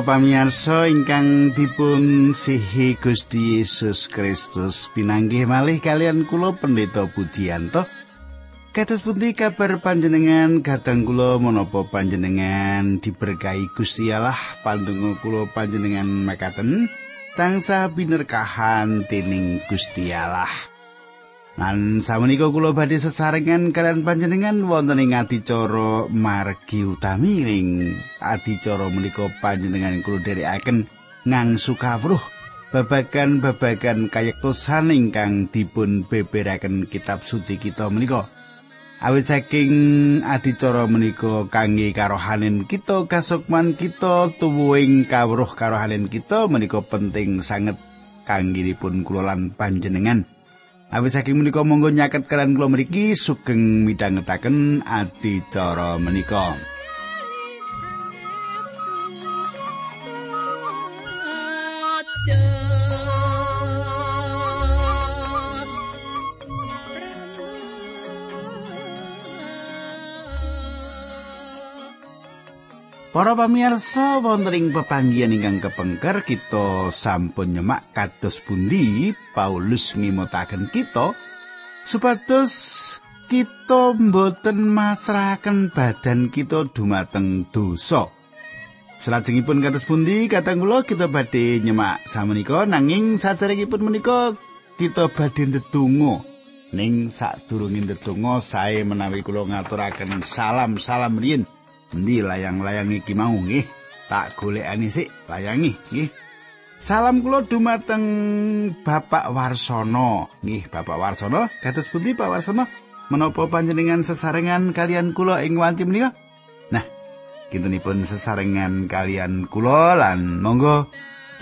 Para pamirsa ingkang dipun sihi Gusti Yesus Kristus pinanggih malih kalian kula Pendeta Pujiyanto. Kados pundi kabar panjenengan kadang kula menapa panjenengan diberkahi Gusti Allah pandonga kula panjenengan makaten tansah binerkahan dening Gusti Allah. Lan samenika kula badhe sesarengan kalian panjenengan wonten ing adicara margi utami ing adicara menika panjenengan kula dherekaken ngangsu kawruh babagan-babagan kayektosan ingkang dipun beberaken kitab suci kita menika. Awit saking adicara menika kangge karohanen kita kasukman kita tuwuhing kawruh karohanen kita menika penting sanget kangge dipun kula lan panjenengan. Awit saking menika monggo nyaket kalian kula mriki sugeng midhangetaken adicara menika. Para pamirsa wonten ing pepanggihan ingkang kepengker kita sampun nyemak kados pundi Paulus ngimutaken kita supados kita mboten masrahaken badan kita dumateng dosa. Salajengipun kados pundi katang kula kita badhe nyemak samenika nanging saderengipun menika kita badhe ndedonga. Ning sadurunge ndedonga sae menawi kula ngaturaken salam-salam riyin. Endi layang-layang iki mau nggih? Tak golekani sik layangi nggih. Salam kula dumateng Bapak Warsono. Nggih, Bapak Warsono, kados pundi Pak Warsono? Menapa panjenengan sesarengan kalian kula ing wanci menika? Nah, kintenipun sesarengan kalian kula lan monggo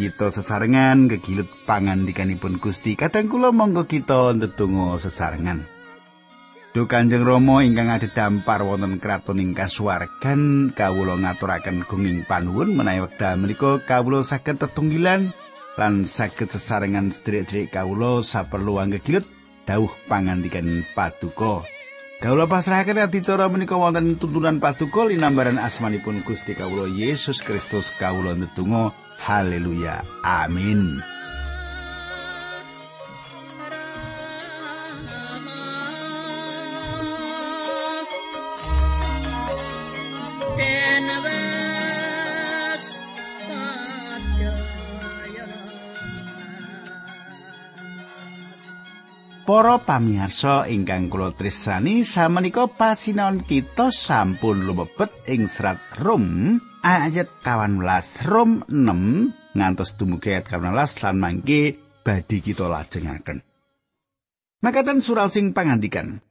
kita sesarengan kegilut pangandikanipun Gusti. Kadang kula monggo kita ndedonga sesarengan. Duh Kanjeng Rama ingkang adhedhampar wonten kraton ing kasuwargan kawula ngaturaken gunging panuwun menawi wekdal menika kawula saged tetunggilan lan saged sesarengan sedherek-sedherek kawula saperlu anggegilut dawuh pangandikan paduka. Kawula pasrahaken adicara menika wonten tuntunan paduka linambaran asmanipun Gusti kawula Yesus Kristus kawula ndedonga haleluya amin. Para pamirsa ingkang kula tresnani samenika pasinaon kita sampun lumebet ing serat Rom ayat 18 Rom 6 ngantos dumugi ayat 18 lan mangke badhe kita lajengaken. Makaten surau sing pangandikan.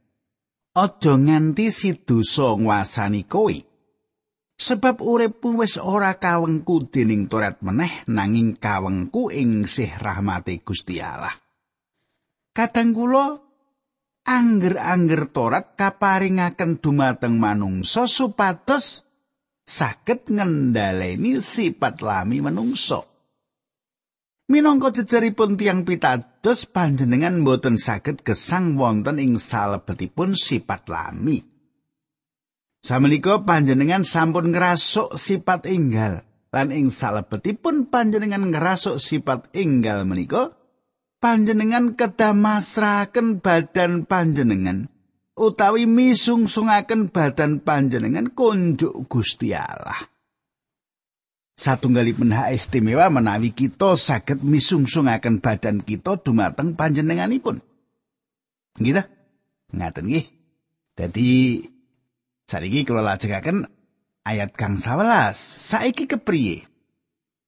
Aja nganti si dosa nguasani kowe. Sebab uripmu wis ora kawengku dening toret meneh nanging kawengku ing sih rahmate Gusti Allah. Kadang kula angger-angger torat kaparingaken dumateng manungsa supados saged ngendhaleni sifat lami manungsa. Minangka jejeripun tiang pitados panjenengan boten saged gesang wonten ing salebetipun sifat lami. Samenika panjenengan sampun ngrasuk sifat enggal lan ing salebetipun panjenengan ngrasuk sifat enggal menika panjenengan kedah masrahaken badan panjenengan utawi misungsungaken badan panjenengan kunjuk Gusti Allah. Satunggalipun hak istimewa menawi kita saged misungsungaken badan kita dumateng panjenenganipun. Gitu? Ngaten nggih. Dadi sariki kula lajengaken ayat kang 11. Saiki kepriye?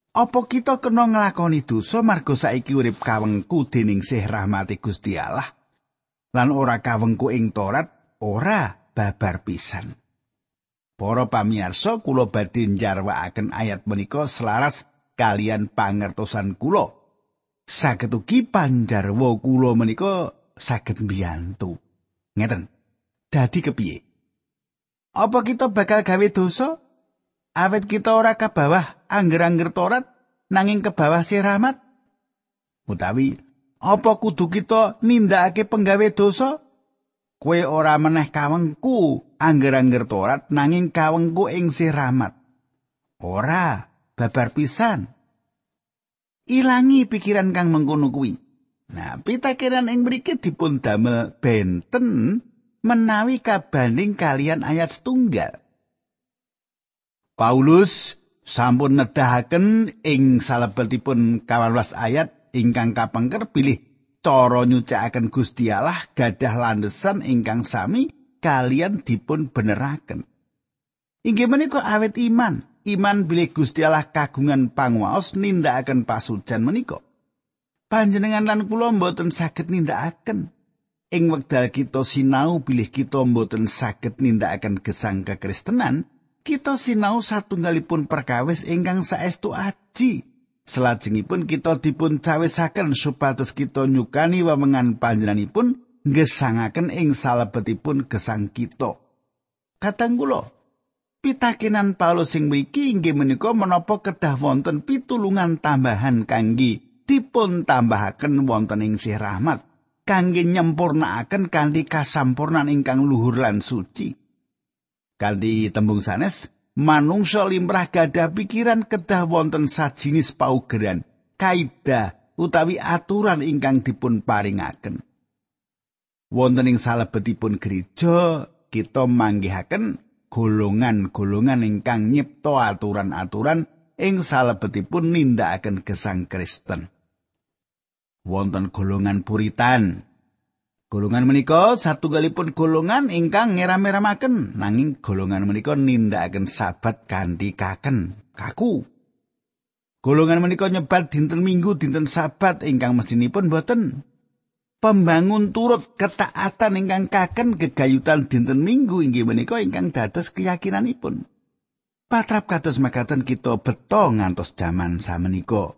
Apa kita kena nglakoni dosa marga saiki urip kawengku dening sih rahmati Gusti Allah? Lan ora kawengku ing Torat, ora babar pisan. Para pamirsa, kula badhe njarwakaken ayat menika selaras kalian pangertosan kula. Saged ugi panjarwa kula menika saged mbiyantu. Ngeten. Dadi kepiye? Apa kita bakal gawe dosa? Awet kita ora kabawah angger-angger Torat nanging ke bawah si rahmat? Utawi apa kudu kita nindakake penggawe dosa? Kue ora meneh kawengku angger-angger Torat nanging kawengku ing si rahmat. Ora, babar pisan. Ilangi pikiran kang mengkono kuwi. Nah, pitakenan ing mriki dipun damel benten menawi kabanding kalian ayat setunggal. Paulus sampun nedahaken ing salebetipun 18 ayat ingkang kapengker pilih cara nyucikaken Gusti Allah gadah landesan ingkang sami kalian dipun beneraken. Inggih menika awet iman, iman bilih Gusti Allah kagungan panguwaos nindakaken pasujan menika. Panjenengan lan kula mboten saged nindakaken. Ing wekdal kita sinau bilih kita mboten saged nindakaken gesang kekristenan, kita sinau satunggalipun perkawis ingkang saestu aji. Selajengipun kita dipun cawisaken supados kita nyukani wewengan panjenenganipun ngesangaken ing salebetipun gesang kita. Katang kula, pitakenan Paulus sing mriki inggih menika menapa kedah wonten pitulungan tambahan kangge dipun tambahaken wonten ing sih rahmat kangge nyempurnaaken kanthi kasampurnan ingkang luhur lan suci. Kanthi tembung sanes, manungsa limrah gadah pikiran kedah wonten sajinis paugeran, kaidah utawi aturan ingkang dipun paringaken. Wonten ing salebetipun gereja, kita manggihaken golongan-golongan ingkang nyipta aturan-aturan ing salebetipun nindakaken gesang Kristen. wonten golongan puritan. Golongan menika satunggalipun golongan ingkang ngeram-eramaken nanging golongan menika nindakaken sabat kanthi kaken, kaku. Golongan menika nyebat dinten Minggu, dinten Sabat ingkang mesinipun boten. Pembangun turut ketaatan ingkang kaken gegayutan dinten Minggu inggih menika ingkang dados keyakinanipun. Patrap kados makaten kita beto ngantos jaman samenika.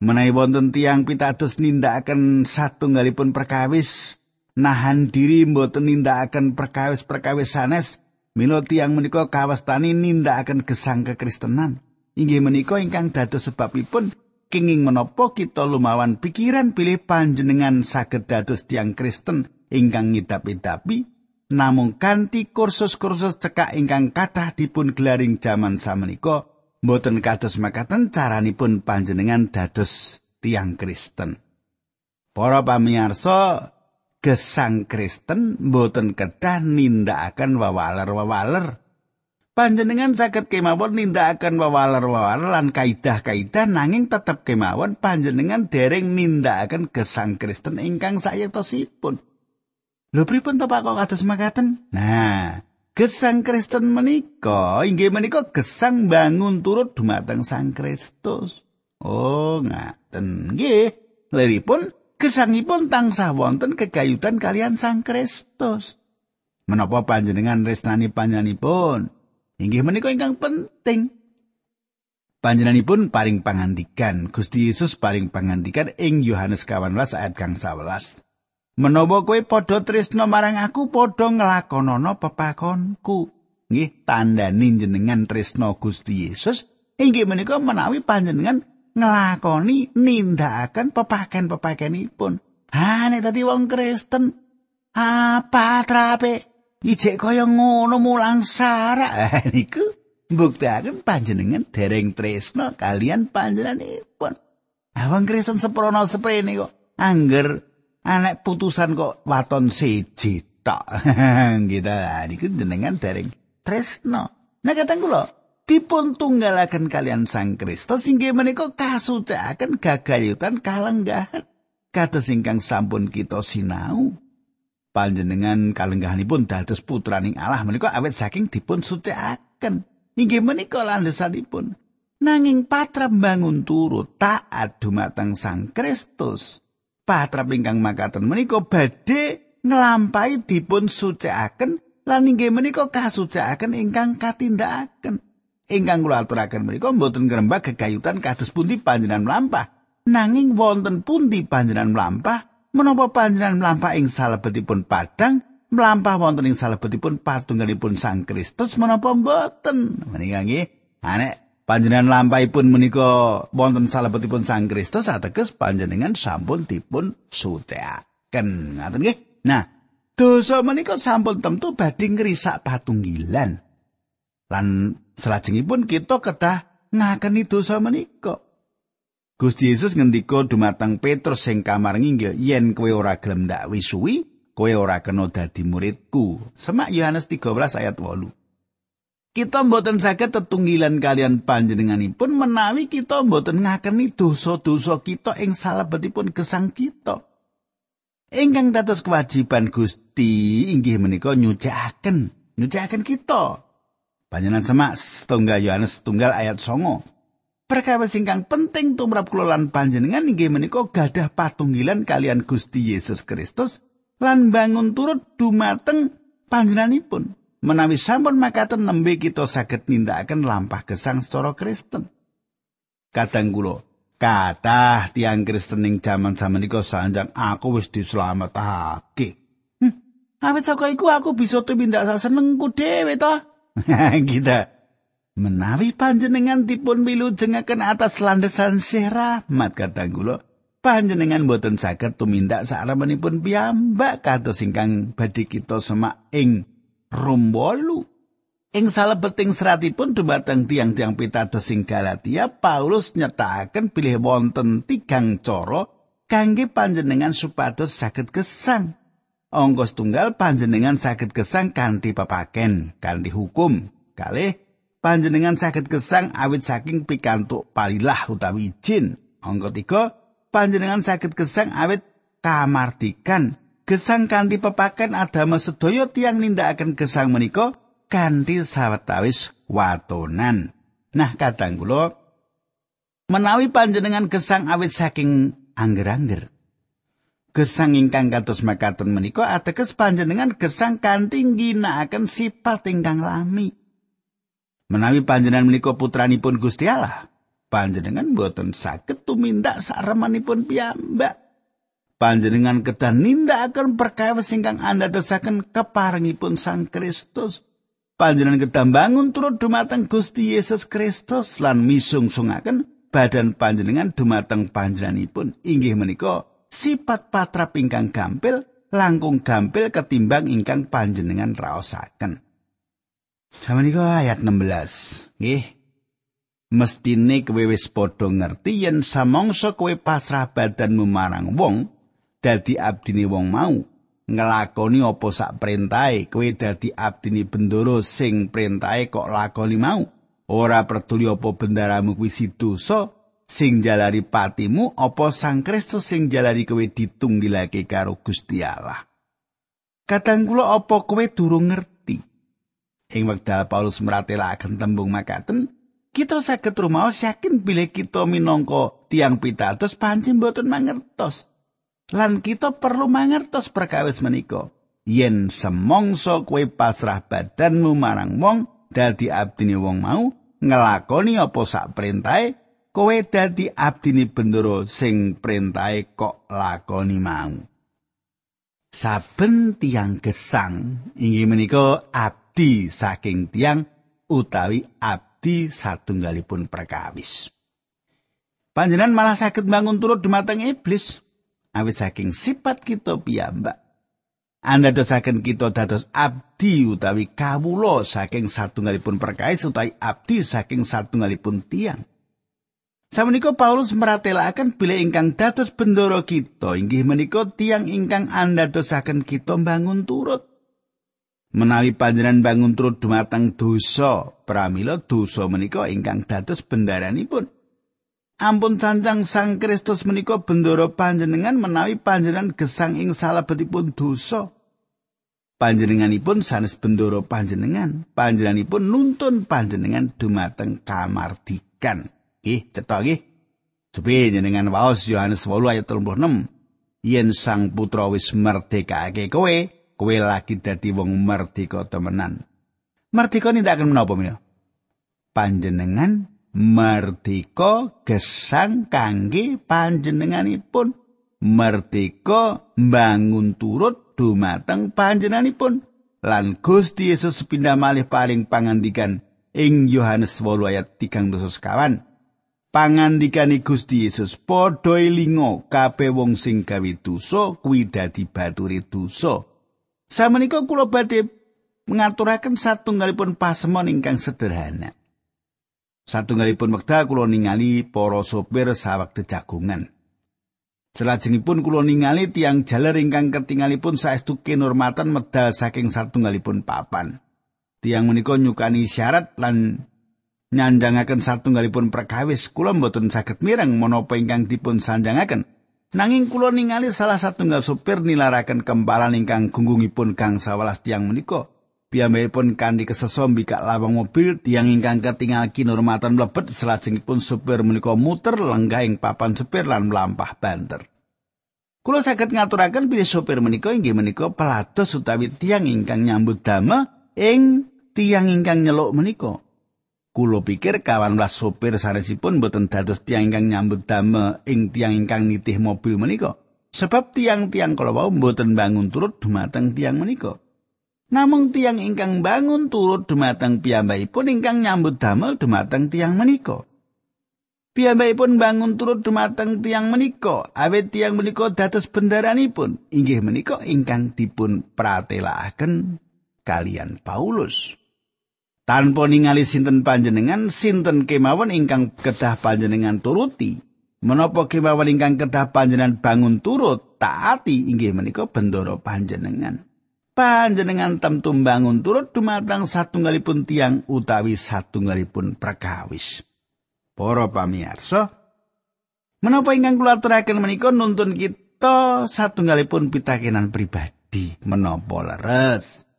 menawi wonten tiang pitados nindakaken satunggalipun perkawis nahan diri mboten nindakaken perkawis-perkawis sanes mila tiang menika kawastani nindakaken gesang kekristenan inggih menika ingkang dados sebabipun kenging menapa kita lumawan pikiran pilih panjenengan saged dados tiang Kristen ingkang ngidap-idapi namung kanthi kursus-kursus cekak ingkang kathah dipun gelaring jaman samenika Mboten kados makaten caranipun panjenengan dados tiang Kristen. Para pamirsa, gesang Kristen mboten kedah nindakaken wawaler-wawaler. Panjenengan saged kemawon nindakaken wawaler-wawaler lan kaidah-kaidah nanging tetep kemawon panjenengan dereng nindakaken gesang Kristen ingkang sayetosipun. Lho pripun to Pak kok kados makaten? Nah, Gesang Kristen menika inggih menika gesang bangun turut dumateng Sang Kristus. Oh, ngaten. Nggih, liripun gesangipun tansah wonten kegayutan kalian Sang Kristus. Menapa panjenengan resnani panjenenganipun? Inggih menika ingkang penting. Panjenenganipun paring pangandikan, Gusti Yesus paring pangandikan ing Yohanes 18 ayat kang 11. Menawa kowe padha tresna marang aku, padha nglakonana pepakonku. Nggih, tandani jenengan tresna Gusti Yesus, inggih menika menawi panjenengan nglakoni nindakaken pepaken-pepakenipun. Ha nek dadi wong Kristen, apa trape? Ijek kaya ngono mulang sarak niku mbuktekaken panjenengan dereng tresna kalian panjenenganipun. Awang Kristen seprono seprene kok angger anek putusan kok waton siji tok gitu niku jenengan dereng tresno nah kateng kula dipun tunggalaken kalian Sang Kristus inggih menika kasucikaken gagayutan kalenggahan. Kados ingkang sampun kita sinau. Panjenengan kalenggahanipun dados putraning Allah menika awet saking dipun sucikaken inggih menika landesanipun. Nanging patrap bangun turut taat dumateng Sang Kristus. Patrap ingkang makaten menika badhe nglampahi dipun sucikaken lan inggih menika kasucikaken ingkang katindakaken. Ingkang kula aturaken menika mboten ngrembak gegayutan kados pundi panjenengan mlampah. Nanging wonten pundi panjenengan mlampah menapa panjenengan mlampah ing salebetipun padang mlampah wonten ing salebetipun patunggalipun Sang Kristus menapa mboten. Menika nggih. Anek panjenengan lampahipun menika wonten salebetipun Sang Kristus ateges panjenengan sampun dipun sucikaken. Ngaten nggih. Nah, dosa menika sampun tentu badhe ngrisak patunggilan. Lan salajengipun kita kedah ngakeni dosa menika. Gusti Yesus ngendika dumateng Petrus sing kamar nginggil, "Yen kowe ora gelem ndak wisuwi, kowe ora kena dadi muridku." Semak Yohanes 13 ayat 8. Kita mboten saged tetunggilan kalian panjenenganipun menawi kita mboten ngakeni dosa-dosa kita ing salebetipun gesang kita. Ingkang dados kewajiban Gusti inggih menika nyucikaken, nyucikaken kita. Panjenengan semak setunggal Yohanes setunggal ayat songo. Perkawis ingkang penting tumrap kula lan panjenengan inggih menika gadah patunggilan kalian Gusti Yesus Kristus lan bangun turut dumateng panjenenganipun. Menawi sampun makaten nembe kita saged nindakaken lampah gesang secara Kristen. Kadang kula kathah tiang Kristen ing jaman samenika sanjang aku wis dislametake. Hm, awit saka iku aku bisa tumindak senengku dhewe to. Kita. Menawi panjenengan dipun milujengaken atas landesan sih rahmat kadang kula. Panjenengan boten saged tumindak saremenipun piyambak kados ingkang badhe kita semak ing 8 Ing salebeting seratipun dumateng tiang-tiang pitados sing Galatia, Paulus nyetakaken pilih wonten tigang cara kangge panjenengan supados saged gesang. Ongkos tunggal panjenengan saged gesang kanthi pepaken, kanthi hukum. Kalih panjenengan saged gesang awit saking pikantuk palilah utawi izin. Angka tiga, panjenengan saged gesang awit kamardikan. Gesang kanthi pepaken adama sedaya tiang nindakaken gesang menika kanthi sawetawis watonan. Nah, kadang kula menawi panjenengan gesang awit saking angger-angger. Gesang ingkang kados makaten menika ateges panjenengan gesang kanthi ngginakaken sifat ingkang lami. Menawi panjenengan menika putranipun Gusti Allah, panjenengan boten saged tumindak saremanipun piyambak. Panjenengan kedah nindakaken perkawis ingkang anda dosaken keparengipun Sang Kristus. Panjenengan kedah bangun turut dumateng Gusti Yesus Kristus lan misung-sungaken badan panjenengan dumateng panjenenganipun inggih menika sifat patrap ingkang gampil langkung gampil ketimbang ingkang panjenengan raosaken. Sama ayat 16. Nggih. Mestine kowe wis padha ngerti yen samangsa kowe pasrah badanmu marang wong dadi abdine wong mau ngelakoni apa sak perintahe kowe dadi abdine bendoro sing perintahe kok lakoni mau ora peduli apa bendaramu kuwi dosa sing jalari patimu apa sang Kristus sing jalari kowe ditunggilake karo Gusti Allah Kadang kula apa kowe durung ngerti Ing wekdal Paulus meratelaken tembung makaten, kita saged rumaos yakin bilih kita minangka tiang pitados pancen boten mangertos. Lan kita perlu mangertos perkawis menika. Yen semongso kowe pasrah badanmu marang wong dadi abdine wong mau ngelakoni apa sak perintahe kowe dadi abdine bendoro sing perintahe kok lakoni mau. Saben tiang gesang inggih menika abdi saking tiang utawi abdi satunggalipun perkawis. Panjenan malah sakit bangun turut dumateng iblis. Awis saking sifat kita piyambak. Anda dosaken kita dados abdi utawi kawulo saking satunggalipun perkawis utawi abdi saking satunggalipun tiang. Samenika Paulus meratelaken bila ingkang dados bendoro kita inggih menika tiang ingkang anda dosaken kita bangun turut. Menawi panjenengan bangun turut dumateng dosa, pramila dosa menika ingkang dados bendaranipun. Ampun sancang Sang Kristus menika bendoro panjenengan menawi panjenengan gesang ing salebetipun dosa. Panjenenganipun sanes bendoro panjenengan, panjenenganipun nuntun panjenengan dumateng kamardikan. Ih, cetha nggih. Cobi jenengan waos Yohanes 8 ayat 36. Yen Sang Putra wis merdekake kowe, kowe lagi dadi wong merdeka temenan. Merdeka nindakaken menapa menika? Panjenengan merdeka gesang kangge panjenenganipun merdeka bangun turut dumateng panjenenganipun lan Gusti Yesus pindah malih paling pangandikan ing Yohanes 8 ayat 3 sekawan pangandikane Gusti Yesus padha elinga kabeh wong sing gawe dosa kuwi dadi bature dosa Samenika kula badhe ngaturaken satunggalipun pasemon ingkang sederhana. Satunggalipun wekdal kula ningali para sopir sawektu jagungan. Selajengipun kula ningali tiang jaler ingkang ketingalipun saestu kinurmatan medal saking satunggalipun papan. Tiang menika nyukani syarat lan nyanjangaken satunggalipun perkawis. Kula mboten saged mireng menapa ingkang dipun sanjangaken. Nanging kula ningali salah satunggal sopir nilaraken kempalan ingkang gunggungipun kang sawelas tiang menika. Piyambakipun kanthi kesesom bikak lawang mobil tiang ingkang ketingal kinurmatan mlebet selajengipun supir menika muter lenggah ing papan supir lan mlampah banter. Kulo saged ngaturaken bilih supir menika inggih menika pelados utawi tiang ingkang nyambut damel ing tiang ingkang nyeluk menika. Kulo pikir kawan belas supir sanesipun boten dados tiang ingkang nyambut damel ing tiang ingkang nitih mobil menika. Sebab tiang-tiang kalau wau boten bangun turut dumateng tiang menika. Namung tiang ingkang bangun turut dumateng piyambakipun ingkang nyambut damel dumateng tiang menika. Piyambakipun bangun turut dumateng tiang menika, awet tiang menika dados bendaranipun, inggih menika ingkang dipun pratelakaken kalian Paulus. Tanpa ningali sinten panjenengan, sinten kemawon ingkang kedah panjenengan turuti. Menapa kemawon ingkang kedah panjenengan bangun turut taati inggih menika bendoro panjenengan. panjenengan temtu bangun turut dumateng satunggalipun tiang utawi satunggalipun perkawis. Para pamirsa, menapa ingkang kula aturaken menika nuntun kita satunggalipun pitakenan pribadi menapa leres.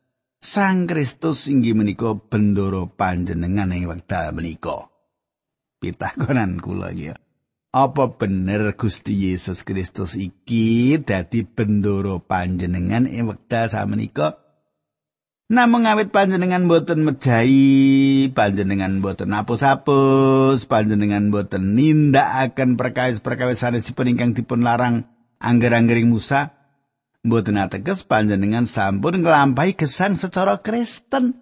Sang Kristus inggih menika bendoro panjenengan ing wekdal menika. Pitakonan kula iki. Apa bener Gusti Yesus Kristus iki dadi bendoro panjenengan ing wekdal samenika? Namung awit panjenengan boten mejahi, panjenengan boten apus-apus, panjenengan boten nindakaken perkawis-perkawis sanesipun ingkang dipun larang angger-anggering Musa, boten ateges panjenengan sampun nglampahi gesang secara Kristen.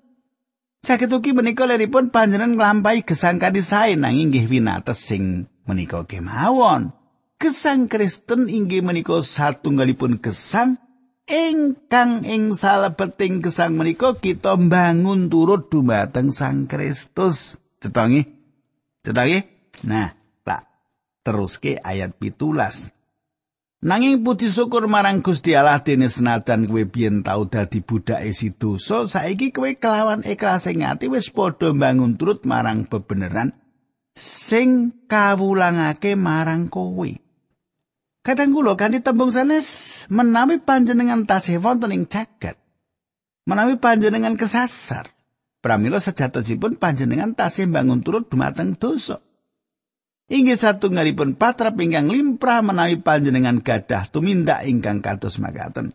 Sakit ugi menika leripun panjenengan nglampahi gesang kadhi sae nanging nggih winates sing menika kemawon. Gesang Kristen inggih menika satunggalipun gesang ingkang ing salebeting gesang menika kita bangun turut dumateng Sang Kristus. Cetangi? Cetangi? Nah, tak teruske ayat pitulas. Nanging puji syukur marang Gusti Allah dene senajan kowe biyen tau dadi budak isi dosa, saiki kowe kelawan ikhlas ing ati wis padha bangun turut marang bebeneran sing kawulangake marang kowe. Kadang kula kanthi tembung sanes menawi panjenengan tasih wonten ing jagat. Menawi panjenengan kesasar, pramila sejatosipun panjenengan tasih bangun turut dumateng dosa. Inggih satunggalipun patra ingkang limprah menawi panjenengan gadah tumindak ingkang kados makaten.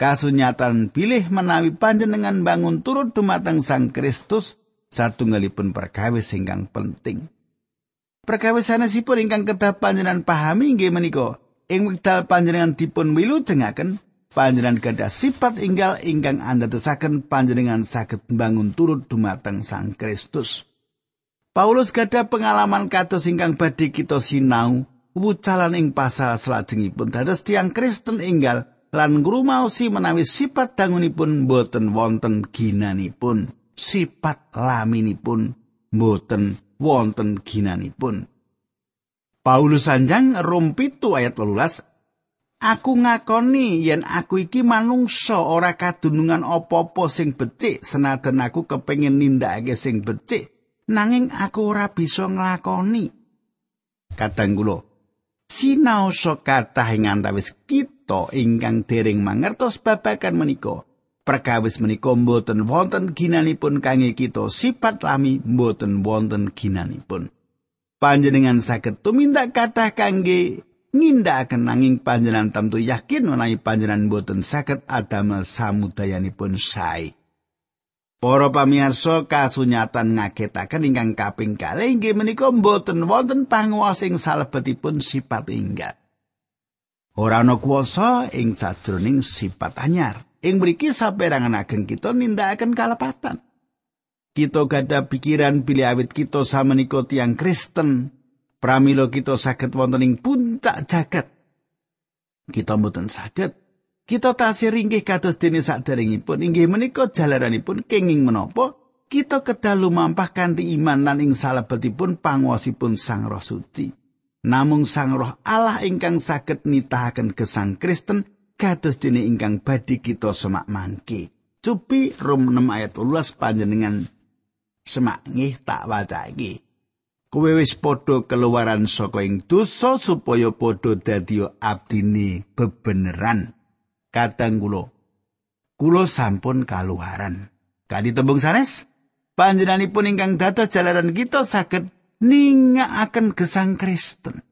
Kasunyatan pilih menawi panjenengan bangun turut dumateng Sang Kristus satunggalipun perkawis ingkang penting. Perkawis sanesipun ingkang kedah panjenengan pahami inggih menika ing wekdal panjenengan dipun wilujengaken panjenengan gadah sifat inggal ingkang andadosaken panjenengan saged bangun turut dumateng Sang Kristus. Paulus gadah pengalaman kados ingkang badhe kita sinau wucalan ing pasal salajengipun dados tiang Kristen inggal lan ngrumaosi menawi sifat dangunipun boten wonten ginanipun. sifat laminipun boten wonten ginanipun. Paulus sanjang Rom pitu ayat 18 Aku ngakoni yen aku iki manungsa ora kadunungan apa-apa sing becik senajan aku kepengin nindakake sing becik nanging aku ora bisa nglakoni. Kadang kula sinaosa kathah ing antawis kita ingkang dereng mangertos babagan menika Perkawis menika mboten wonten ginanipun kangge kita sifat lami mboten wonten ginanipun. Panjenengan saged tumindak kathah kangge ngindakaken nanging panjenengan tamtu yakin menawi panjenengan mboten saged adamel samudayanipun sae. Para pamirsa kasunyatan ngagetaken ingkang kaping kalih inggih menika mboten wonten panguwasing salebetipun sifat inggal. Ora ana kuwasa ing sajroning sifat anyar. Ing mriki saperangan ageng kita nindakaken kalepatan. Kita gada pikiran pilih awit kita samenika tiang Kristen. Pramila kita saged wonten ing puncak jagat. Kita mboten saged. Kita tasih ringgih kados dene saderengipun inggih menika jalaranipun kenging menapa kita kedah lumampah kanthi iman lan ing salebetipun panguwasipun Sang Roh Suci. Namung Sang Roh Allah ingkang saged nitahaken gesang Kristen kados dene ingkang badhe kita semak mangke. Cupi Rom 6 ayat 12 panjenengan semak nggih tak wacake. Kowe wis padha keluaran saka ing dosa supaya padha dadi abdine bebeneran. Kadang kula kula sampun kaluaran. Kadi tembung sanes? panjenenganipun ingkang dados jalaran kita saged ningakaken gesang Kristen.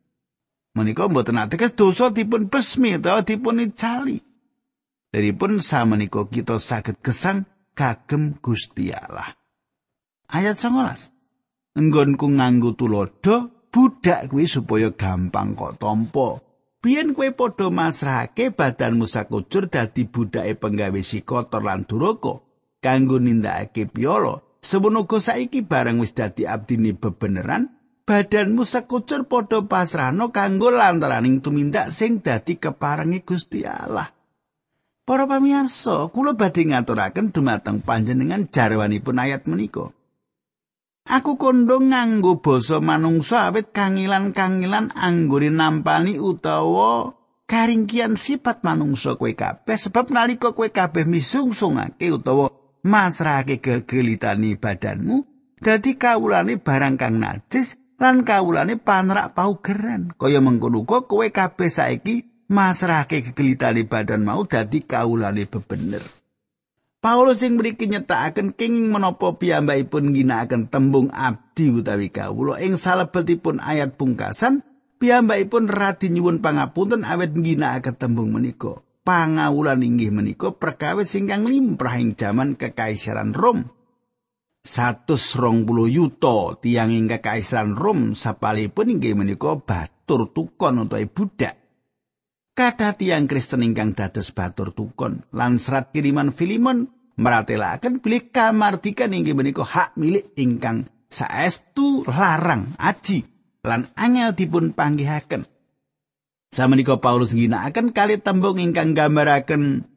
Menika mboten ateges dosa dipun besmi utawa dipun icali. Daripun samenika kita saged gesang kagem Gusti Allah. Ayat 19. Enggonku nganggo tulodo budak kuwi supaya gampang kok tampa. Biyen kowe padha masrahake badanmu sakujur dadi budake penggawe sikotor lan duraka kanggo nindakake piolo Semono saiki bareng wis dadi abdine bebeneran, badanmu sekucur padha pasrahno kanggo lantaraning tumindak sing dadi keparengi Gusti Allah. Para pamirsa, kula badhe ngaturaken dumateng panjenengan jarwanipun ayat menika. Aku kondo nganggo basa manungsa awit kangilan-kangilan anggone nampani utawa karingkian sifat manungsa kowe kabeh. Sebab nalika kowe kabeh misungsungake utawa masrahake kegelitani badanmu dadi kawulane barang kang najis lan kawulane panrak paugeran. Kaya mengkono kowe kabeh saiki masrahake kegelitani badan mau dadi kawulane bebener Paulus sing mriki nyetakaken king menapa piyambakipun ginakaken tembung abdi utawi kawula ing salebetipun ayat pungkasan piyambakipun radi nyuwun pangapunten awet ginakaken tembung menika pangawulan inggih menika perkawis ingkang limrah ing jaman kekaisaran Rom. Satus rong puluh yuto tiang ing kekaisaran Rom sapalipun inggih menika batur tukon utawa budak. Kata tiang Kristen ingkang dados batur tukon lan serat kiriman Filimon meratelaken bilih kamardikan inggih menika hak milik ingkang saestu larang aji lan angel dipun panggihaken. Samenika Paulus ngginakaken kali tembung ingkang gambaraken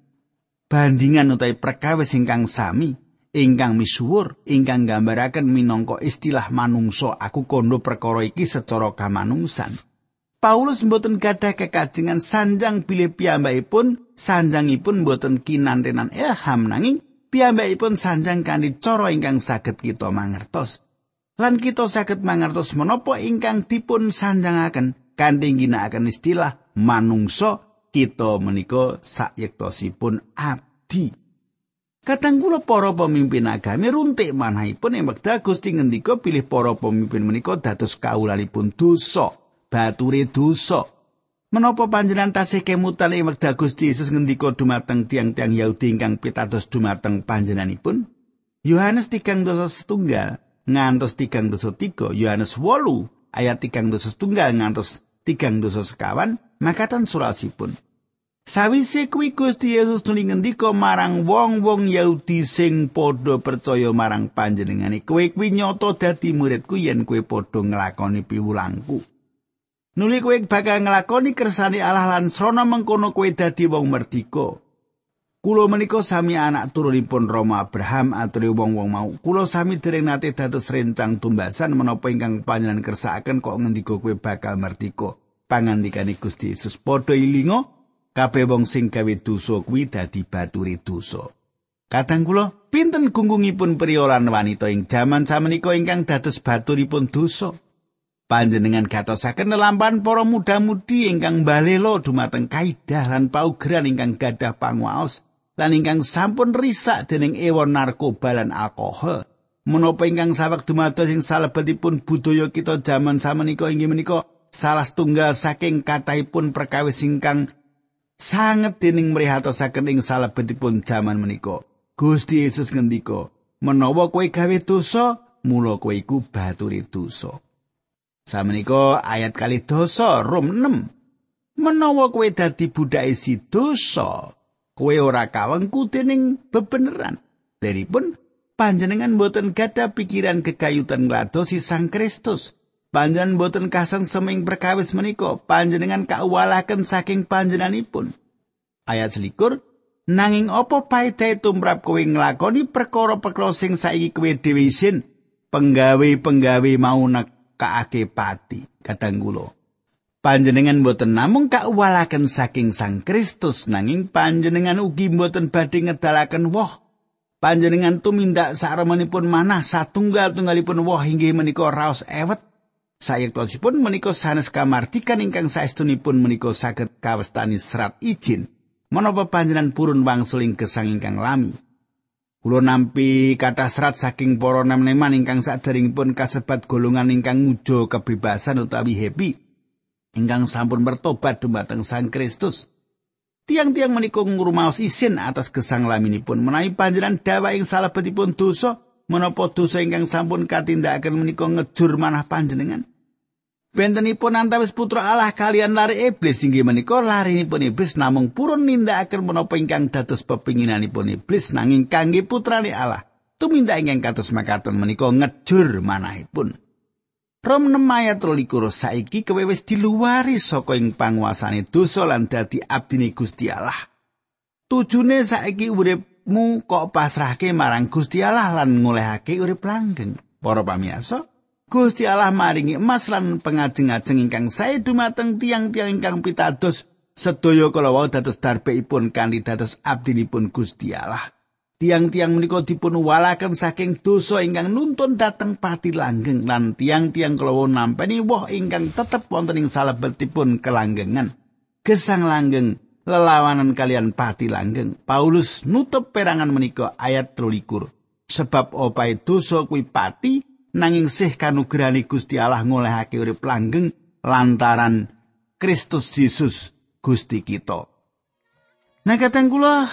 bandingan utawi perkawis ingkang sami, ingkang misuwur, ingkang gambaraken minangka istilah manungsa aku kondo perkara iki secara kamanungsan. Paulus mboten gadah kekajengan sanjang bilih piyambakipun, sanjangipun mboten kinantenan ilham nanging piyambakipun sanjang kanthi cara ingkang saged kita mangertos. Lan kita saged mangertos menapa ingkang dipun sanjangaken kanthi ginakaken istilah manungsa kita menika sayektosipun abdi. Kadang kula para pemimpin agami runtik manahipun ing wekdal Gusti ngendika pilih para pemimpin menika dados kawulanipun dosa, bature dosa. Menapa panjenengan tasih kemutan ing wekdal Gusti Yesus ngendika dumateng tiang-tiang Yahudi ingkang pitados dumateng panjenenganipun? Yohanes 3 dosa ngantos 3 dosa 3, Yohanes 8 ayat 3 dosa ngantos tigang dosa sekawan makatan surasipun Sawise kuwi Gusti Yesus nuli ngendika marang wong-wong Yahudi sing padha percaya marang panjenengane kowe kuwi nyoto dadi muridku yen kowe padha nglakoni piwulangku Nuli kowe bakal nglakoni kersane Allah lan srana mengkono kowe dadi wong merdika Kulo menika sami anak turunipun Roma Abraham aturi wong-wong mau. Kulo sami dereng nate dados rencang tumbasan menapa ingkang panjenengan kersakaken kok ngendika kowe bakal merdika. Pangandikane Gusti Yesus padha ilinga kabeh wong sing gawe dosa kuwi dadi baturi dosa. Kadang kula pinten gunggungipun priolan wanita ing jaman samenika ingkang dados baturipun dosa. Panjenengan gatosaken nelampan para muda-mudi ingkang balela dumateng kaidah lan paugeran ingkang gadah panguwaos lan ingkang sampun risak dening ewon narkoba lan alkohol. Menapa ingkang sawek dumados ing salebetipun budaya kita jaman samenika inggih menika salah setunggal saking kathahipun perkawis ingkang sanget dening mrihatosaken ing salebetipun jaman menika. Gusti Yesus ngendika, "Menawa kowe gawe dosa, mula kowe iku baturi dosa." Samenika ayat kali dosa Rom 6. Menawa kowe dadi budake si dosa, kowe ora kawengku dening bebeneran. Deripun panjenengan boten gada pikiran kekayutan ngladosi Sang Kristus. Panjenengan boten kasang seming perkawis menika, panjenengan kauwalaken saking panjenenganipun. Ayat selikur, Nanging apa paedahe tumrap kowe nglakoni perkara-perkara sing saiki kowe dhewe isin penggawe-penggawe mau nekake pati kadang kula. Panjenengan boten namung kauwalaken saking Sang Kristus nanging panjenengan ugi boten badhe ngedalaken woh. Panjenengan tumindak saremanipun manah satunggal-tunggalipun woh inggih menika raos ewet. Sayektosipun menika sanes kamartikan ingkang saestunipun menika saged kawestani serat izin. menapa panjenengan purun wangsuling gesang ingkang lami. Kulo nampi kata serat saking para nem-neman ingkang saderengipun kasebat golongan ingkang ngujo kebebasan utawi happy ingkang sampun bertobat dumateng Sang Kristus. Tiang-tiang menika ngrumaos isin atas gesang laminipun menawi panjenengan dawa ing salebetipun dosa menapa dosa ingkang sampun katindakaken menika ngejur manah panjenengan. Bentenipun antawis putra Allah kalian lari iblis inggih menika larinipun iblis namung purun nindakaken menapa ingkang dados pepinginanipun iblis nanging kangge putrane Allah. Tumindak ingkang kados makaten menika ngejur manahipun. Rom 6 ayat 23 saiki kowe wis diluwari saka ing panguasane dosa lan dadi abdine Gusti Allah. Tujune saiki uripmu kok pasrahke marang Gusti Allah lan ngolehake urip langgeng. Para pamirsa, Gusti Allah maringi emas lan pengajeng-ajeng ingkang sae dumateng tiang-tiang ingkang pitados sedaya kala wau dados darbeipun kanthi dados abdinipun Gusti Allah. Tiang-tiang menika dipun walaken saking dosa ingkang nuntun dateng pati langgeng lan tiang-tiang kala wau nampeni woh ingkang tetep wonten ing salebetipun kelanggengan. Gesang langgeng lelawanan kalian pati langgeng. Paulus nutup perangan menika ayat 23. Sebab opae dosa kuwi pati nanging sih kanugrahane Gusti Allah ngolehake urip langgeng lantaran Kristus Yesus Gusti kita. Nah kateng kula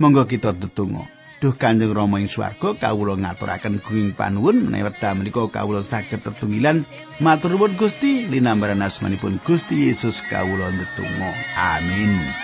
monggo kita tetunggu. Duh Kanjeng Rama ing swarga kawula ngaturaken gunging panuwun menawi wekdal menika kawula saged tetunggilan matur nuwun Gusti linambaran asmanipun Gusti Yesus kawula tetunggu. Amin.